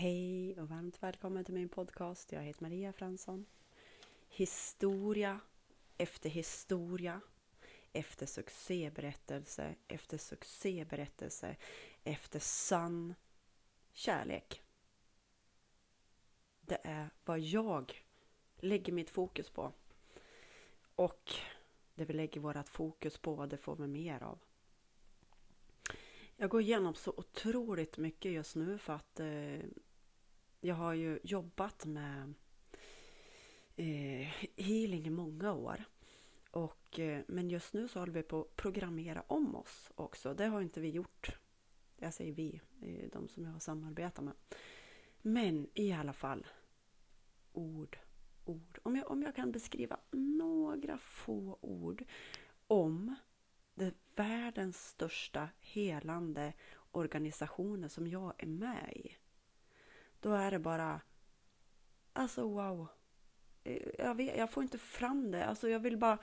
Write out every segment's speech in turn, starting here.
Hej och varmt välkommen till min podcast. Jag heter Maria Fransson. Historia efter historia efter succéberättelse efter succéberättelse efter sann kärlek. Det är vad jag lägger mitt fokus på. Och det vi lägger vårt fokus på, det får vi mer av. Jag går igenom så otroligt mycket just nu för att eh, jag har ju jobbat med eh, healing i många år. Och, eh, men just nu så håller vi på att programmera om oss också. Det har inte vi gjort. Jag säger vi, de som jag har samarbetat med. Men i alla fall, ord, ord. Om jag, om jag kan beskriva några få ord om det världens största helande organisationer som jag är med i. Då är det bara, alltså wow. Jag, vet, jag får inte fram det. Alltså jag vill bara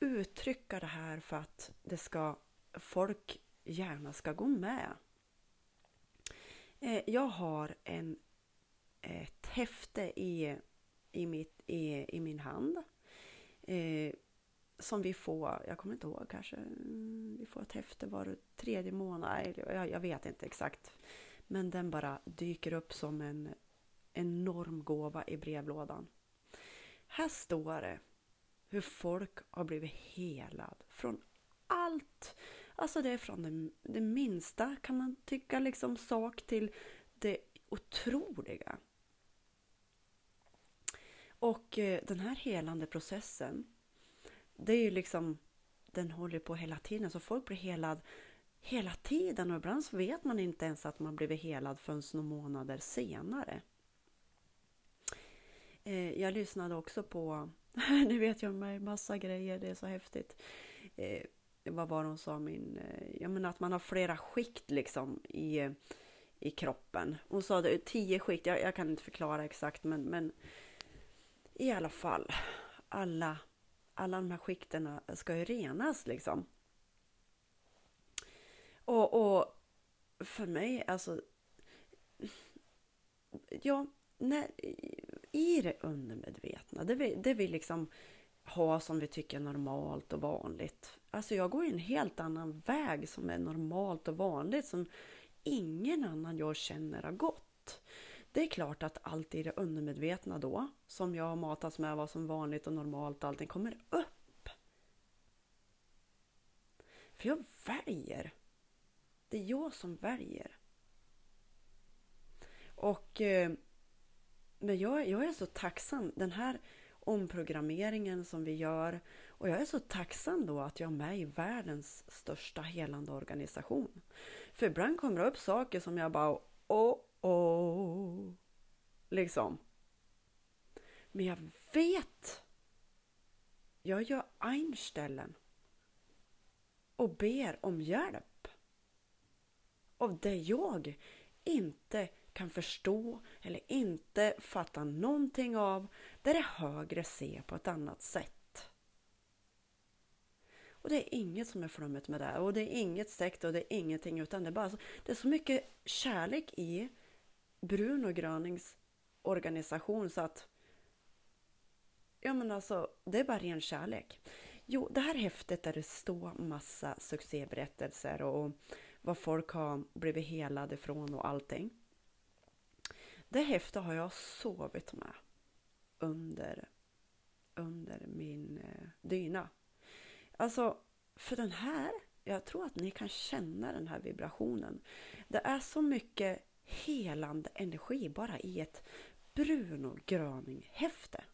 uttrycka det här för att det ska, folk gärna ska gå med. Eh, jag har en, ett häfte i, i, mitt, i, i min hand. Eh, som vi får, jag kommer inte ihåg kanske, mm, vi får ett häfte var tredje månad, jag, jag vet inte exakt. Men den bara dyker upp som en enorm gåva i brevlådan. Här står det hur folk har blivit helad från allt. Alltså det är från det, det minsta kan man tycka liksom sak till det otroliga. Och eh, den här helande processen, det är ju liksom, den håller på hela tiden. Så folk blir helad hela tiden och ibland så vet man inte ens att man blivit helad förrän några månader senare. Eh, jag lyssnade också på, nu vet jag mig massa grejer, det är så häftigt. Eh, vad var det hon sa, min, eh, jag menar att man har flera skikt liksom i, i kroppen. Hon sa det, tio skikt, jag, jag kan inte förklara exakt men, men i alla fall, alla, alla de här skikterna ska ju renas liksom. Och, och för mig, alltså... Ja, när, i det undermedvetna, det vi, det vi liksom har som vi tycker är normalt och vanligt. Alltså jag går en helt annan väg som är normalt och vanligt som ingen annan jag känner har gått. Det är klart att allt i det undermedvetna då, som jag har matats med vad som vanligt och normalt, allting kommer upp. För jag väljer det är jag som väljer. Och eh, men jag, jag är så tacksam. Den här omprogrammeringen som vi gör. Och jag är så tacksam då att jag är med i världens största helande organisation. För ibland kommer det upp saker som jag bara åh, åh. Liksom. Men jag vet. Jag gör Einstellen Och ber om hjälp av det jag inte kan förstå eller inte fatta någonting av, där det högre ser på ett annat sätt. Och det är inget som är flummigt med det och det är inget sekt och det är ingenting utan det är bara så, det är så mycket kärlek i Bruno Grönings organisation så att ja men alltså det är bara ren kärlek. Jo, det här häftet där det står massa succéberättelser och vad folk har blivit helade från och allting. Det häftet har jag sovit med under, under min eh, dyna. Alltså, för den här, jag tror att ni kan känna den här vibrationen. Det är så mycket helande energi bara i ett Bruno Gröning-häfte.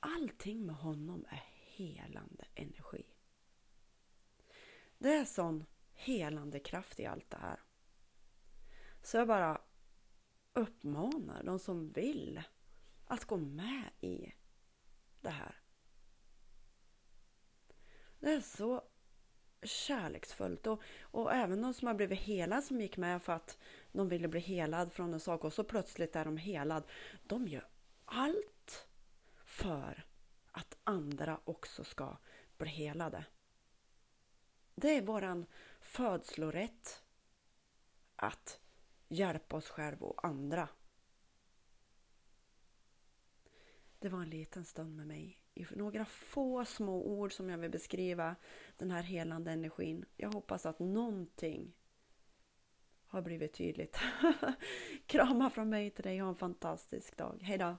Allting med honom är helande energi. Det är sån helande kraft i allt det här. Så jag bara uppmanar de som vill att gå med i det här. Det är så kärleksfullt och, och även de som har blivit helade som gick med för att de ville bli helad från en sak och så plötsligt är de helad. De gör allt för att andra också ska bli helade. Det är våran födslorätt att hjälpa oss själva och andra. Det var en liten stund med mig i några få små ord som jag vill beskriva den här helande energin. Jag hoppas att någonting har blivit tydligt. Kramar från mig till dig. Ha en fantastisk dag. Hejdå!